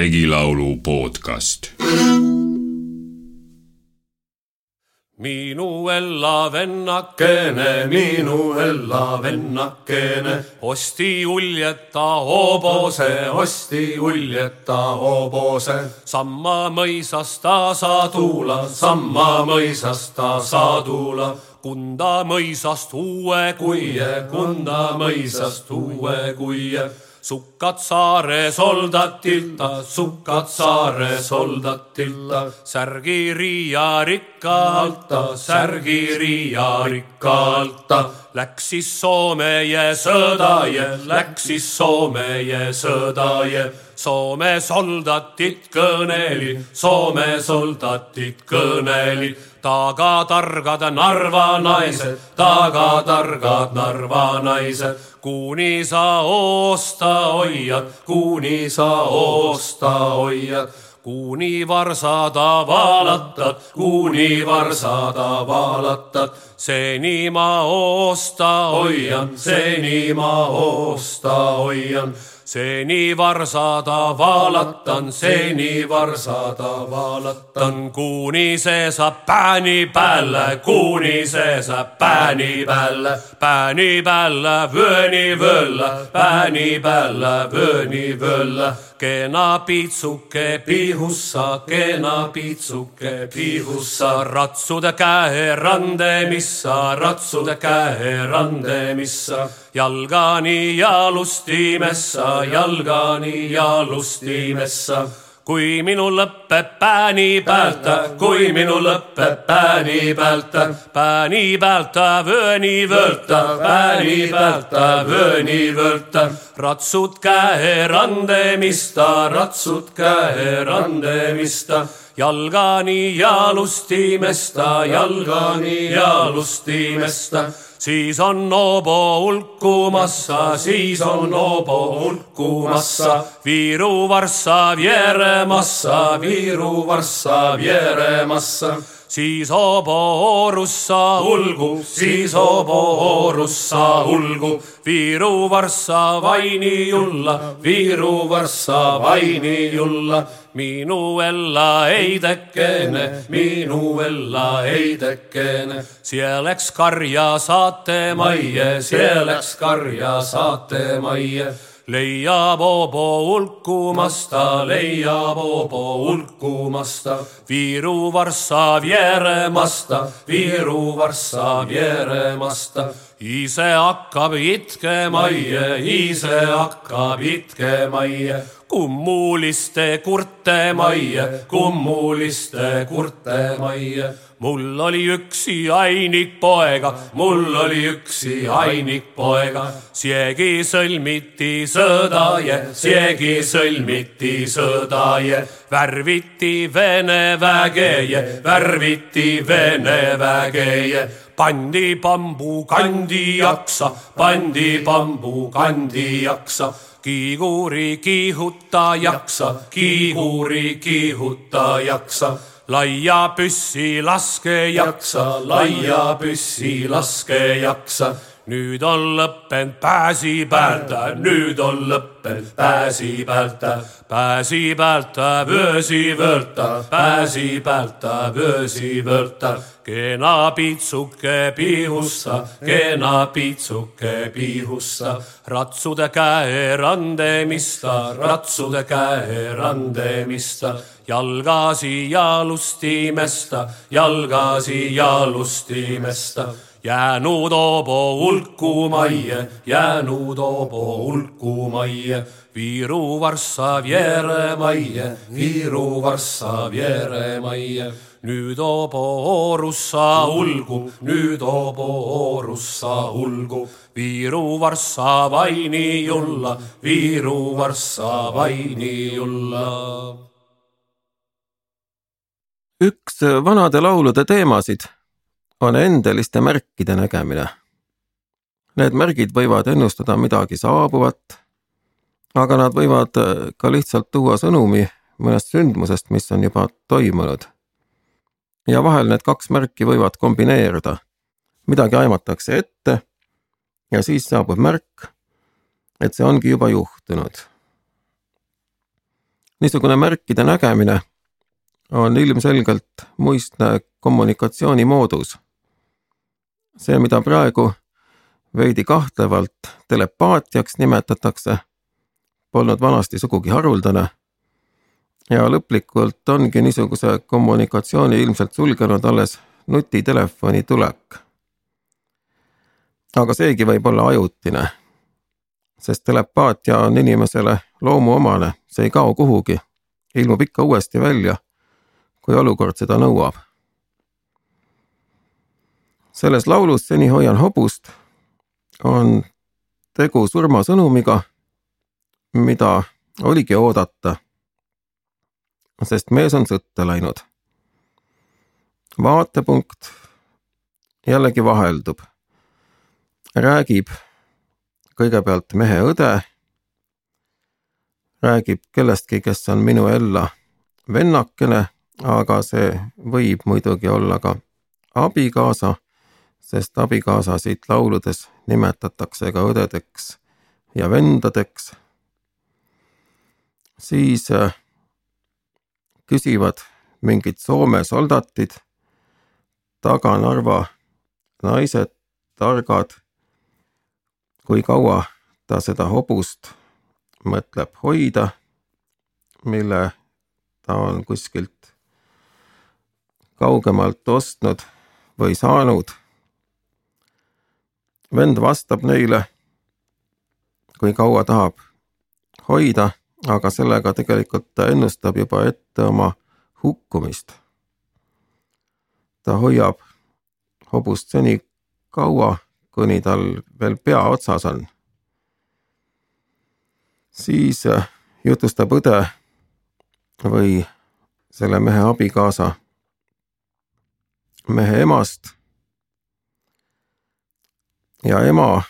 regilaulu podcast. minu Ella vennakene, minu Ella vennakene, osti uljeta hobose, osti uljeta hobose. samma mõisast ta saadula, samma mõisast ta saadula Kunda mõisast uue kuie, Kunda mõisast uue kuie sukkad saare soldatilta, sukkad saare soldatilta, särgi riia rikka alta, särgi riia rikka alta. Läks siis Soomeje sõdaje, läks siis Soomeje sõdaje, Soome soldatid kõnelid, Soome soldatid kõnelid tagatargad Narva naised, tagatargad Narva naised, kuni sa oosta hoiad, kuni sa oosta hoiad kuni varsada valatad, kuni varsada valatad, seni ma oosta hoian, seni ma oosta hoian seni varsada valatan, seni varsada valatan, kuni see saab pääni päälle, kuni see saab pääni päälle, pääni päälle, vööni vöölle, pääni päälle, vööni vöölle kena piitsuke piihussa, kena piitsuke piihussa, ratsude käe randemissa, ratsude käe randemissa, jalgani jalustimessa, jalgani jalustimessa kui minu lõpeb pääni pealt, kui minu lõpeb pääni pealt, pääni pealt vööni vöölta, pääni pealt vööni vöölta. ratsud käe randemista, ratsud käe randemista, jalgani jalustimesta, jalgani jalustimesta siis on hoobo hulkumassa, siis on hoobo hulkumassa. Viiru Varssav Jeremassa, Viiru Varssav Jeremassa siis hoobo oorussa hulgu, siis hoobo oorussa hulgu. Viiru Varssa vaini julla, Viiru Varssa vaini julla. minu Ella heidekene, minu Ella heidekene. siia läks karja saate majje, siia läks karja saate majje leiab hoobo hulkumasta, leiab hoobo hulkumasta, Viiru Varssav Jeremasta, Viiru Varssav Jeremasta. ise hakkab itkema, ise hakkab itkema, kummuliste kurte majja, kummuliste kurte majja mul oli üksi ainik poega, mul oli üksi ainik poega, siegi sõlmiti sõdaje, siegi sõlmiti sõdaje, värviti Vene vägeje, värviti Vene vägeje pandi bambu kandi jaksa, pandi bambu kandi jaksa. Kiiguri kiihuta jaksa, kiiguri kiihuta jaksa laia püssi laske jaksa, laia püssi laske jaksa. nüüd on lõppenud pääsi pealt, nüüd on lõppenud pääsi pealt, pääsi pealt vöösi vöölta, pääsi pealt vöösi vöölta. Kena piitsuke piihussa, kena piitsuke piihussa, ratsude käe randemista, ratsude käe randemista jalgasi jalustimesta, jalgasi jalustimesta. jäänud hoobo hulku majje, jäänud hoobo hulku majje. Viiru Varssav Jeremajje, Viiru Varssav Jeremajje. Nüüd hoobo oorussa hulgu, nüüd hoobo oorussa hulgu. Viiru Varssav aini julla, Viiru Varssav aini julla üks vanade laulude teemasid on endeliste märkide nägemine. Need märgid võivad ennustada midagi saabuvat, aga nad võivad ka lihtsalt tuua sõnumi mõnest sündmusest, mis on juba toimunud. Ja vahel need kaks märki võivad kombineeruda. midagi aimatakse ette ja siis saabub märk, et see ongi juba juhtunud. niisugune märkide nägemine on ilmselgelt muistne kommunikatsioonimoodus. see, mida praegu veidi kahtlevalt telepaatiaks nimetatakse, polnud vanasti sugugi haruldane. Ja lõplikult ongi niisuguse kommunikatsiooni ilmselt sulgenud alles nutitelefoni tulek. aga seegi võib olla ajutine, sest telepaatia on inimesele loomuomane, see ei kao kuhugi, ilmub ikka uuesti välja, kui olukord seda nõuab. selles laulus Seni hoian hobust on tegu surmasõnumiga, mida oligi oodata, sest mees on sõtta läinud. vaatepunkt jällegi vaheldub. räägib kõigepealt mehe õde, räägib kellestki, kes on minu Ella vennakene, aga see võib muidugi olla ka abikaasa sest abikaasasid lauludes nimetatakse ka õdedeks ja vendadeks, siis äh, küsivad mingid Soome soldatid, Taga-Narva naised, targad, kui kaua ta seda hobust mõtleb hoida, mille ta on kuskilt kaugemalt ostnud või saanud. Vend vastab neile, kui kaua tahab hoida, aga sellega tegelikult ta ennustab juba ette oma hukkumist. ta hoiab hobust seni kaua, kuni tal veel pea otsas on. siis äh, jutustab õde või selle mehe abikaasa mehe emast ja ema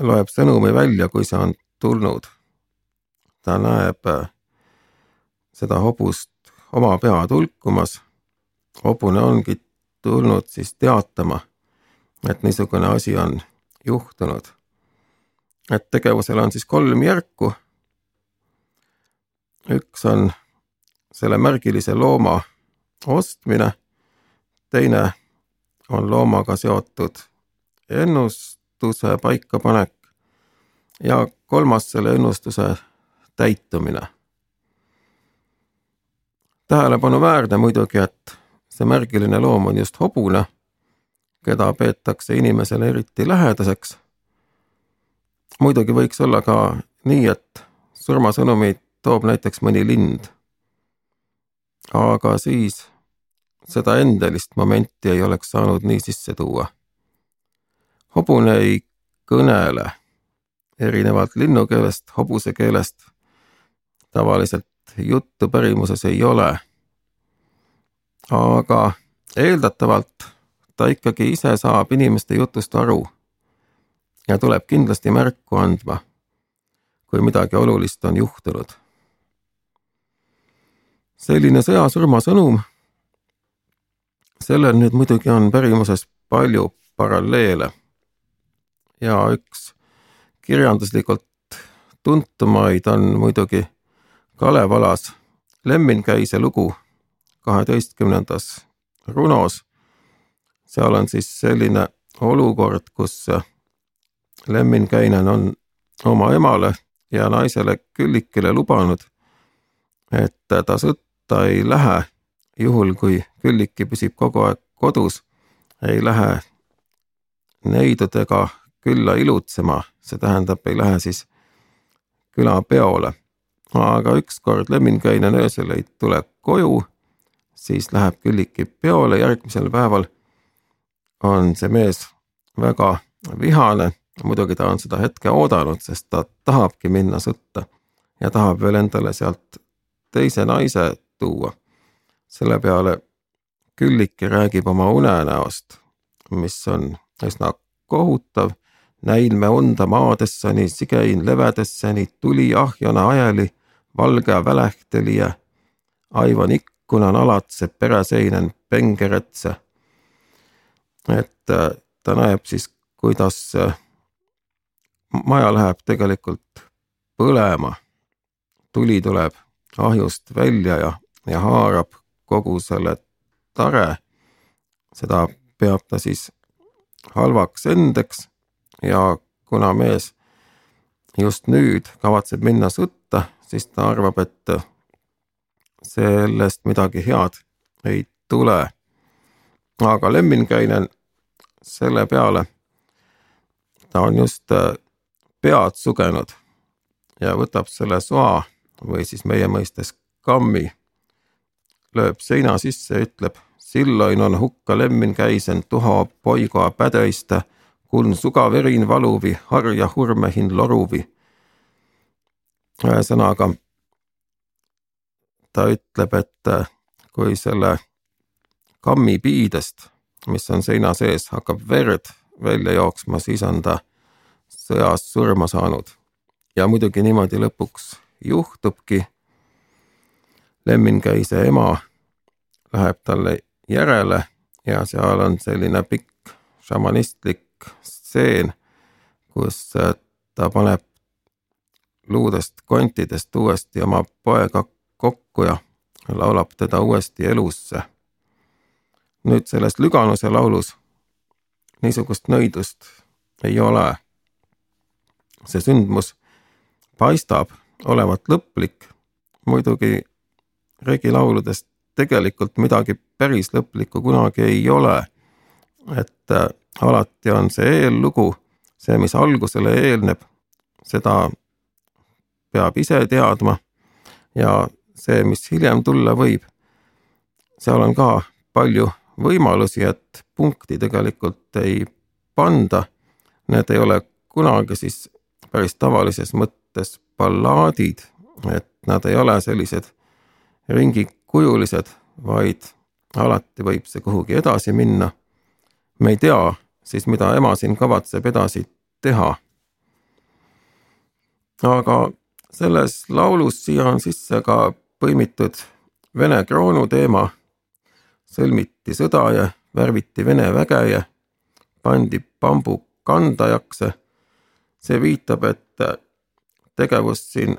loeb sõnumi välja, kui see on tulnud. Ta näeb äh, seda hobust oma pea tulkumas. hobune ongi tulnud siis teatama, et niisugune asi on juhtunud. et tegevusel on siis kolm järku. üks on selle märgilise looma ostmine, teine on loomaga seotud ennustuse paikapanek ja kolmas selle ennustuse täitumine. tähelepanuväärne muidugi, et see märgiline loom on just hobune, keda peetakse inimesele eriti lähedaseks. muidugi võiks olla ka nii, et surmasõnumeid toob näiteks mõni lind. aga siis seda endelist momenti ei oleks saanud nii sisse tuua hobune ei kõnele, erinevalt linnukeelest, hobuse keelest tavaliselt juttu pärimuses ei ole. aga eeldatavalt ta ikkagi ise saab inimeste jutust aru ja tuleb kindlasti märku andma, kui midagi olulist on juhtunud. selline sõjasurma sõnum, sellel nüüd muidugi on pärimuses palju paralleele ja üks kirjanduslikult tuntumaid on muidugi Kalev Alas. Lemminkäise lugu. kaheteistkümnendas. Runos. seal on siis selline olukord, kus Lemminkäinen on oma emale ja naisele Küllikile lubanud, et ta sõtta ei lähe, juhul kui Külliki püsib kogu aeg kodus, ei lähe neidudega külla ilutsema, see tähendab, ei lähe siis külapeole. Aga ükskord Lemminkäinen öösel ei tule koju, siis läheb Külliki peole, järgmisel päeval on see mees väga vihane, muidugi ta on seda hetke oodanud, sest ta tahabki minna sõtta ja tahab veel endale sealt teise naise tuua. selle peale Külliki räägib oma unenäost, mis on üsna kohutav. Näin me onda maadessani, sigein levedessani, tuli ahjona ajeli, valge välehteli ja aivan ikkunan alatse peräseinen pengeretse. et ta näeb siis, kuidas äh, maja läheb tegelikult põlema. tuli tuleb ahjust välja ja, ja haarab kogu selle tare, seda peab ta siis halvaks endeks ja kuna mees just nüüd kavatseb minna sõtta, siis ta arvab, et sellest midagi head ei tule. aga Lemminkäinen selle peale, ta on just äh, pead sugenud ja võtab selle soa või siis meie mõistes kammi, lööb seina sisse ja ütleb, silloin on hukka Lemminkäisen tuha poigoa pädeistä kun sukaverin valuvi harja hurmehin loruvi. Ühesõnaga, ta ütleb, et kui selle kammi piidest, mis on seina sees, hakkab verd välja jooksma, siis on ta sõjas surma saanud. ja muidugi niimoodi lõpuks juhtubki. Lemminkäise ema läheb talle järele ja seal on selline pikk šamanistlik stseen, kus äh, ta paneb luudest kontidest uuesti oma poega kokku ja laulab teda uuesti elusse. nüüd selles Lüganuse laulus niisugust nõidust ei ole. see sündmus paistab olevat lõplik, muidugi regilauludest tegelikult midagi päris lõplikku kunagi ei ole. et äh, alati on see eellugu, see, mis algusele eelneb, seda peab ise teadma ja see, mis hiljem tulla võib, seal on ka palju võimalusi, et punkti tegelikult ei panda. Need ei ole kunagi siis päris tavalises mõttes ballaadid, et nad ei ole sellised ringikujulised, vaid alati võib see kuhugi edasi minna me ei tea siis, mida ema siin kavatseb edasi teha. aga selles laulus siia on sisse ka põimitud Vene kroonu teema. sõlmiti sõda ja värviti Vene väge ja pandi pambuk kandajakse. see viitab, et tegevus siin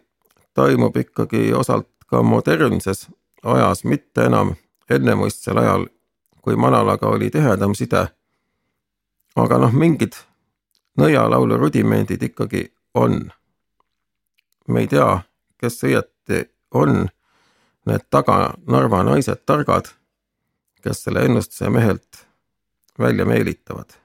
toimub ikkagi osalt ka modernses ajas, mitte enam ennemuistsel ajal, kui manalaga oli tihedam side aga noh, mingid nõialaulu rudimendid ikkagi on. Me ei tea, kes õieti on need taga Narva naised targad, kes selle ennustuse mehelt välja meelitavad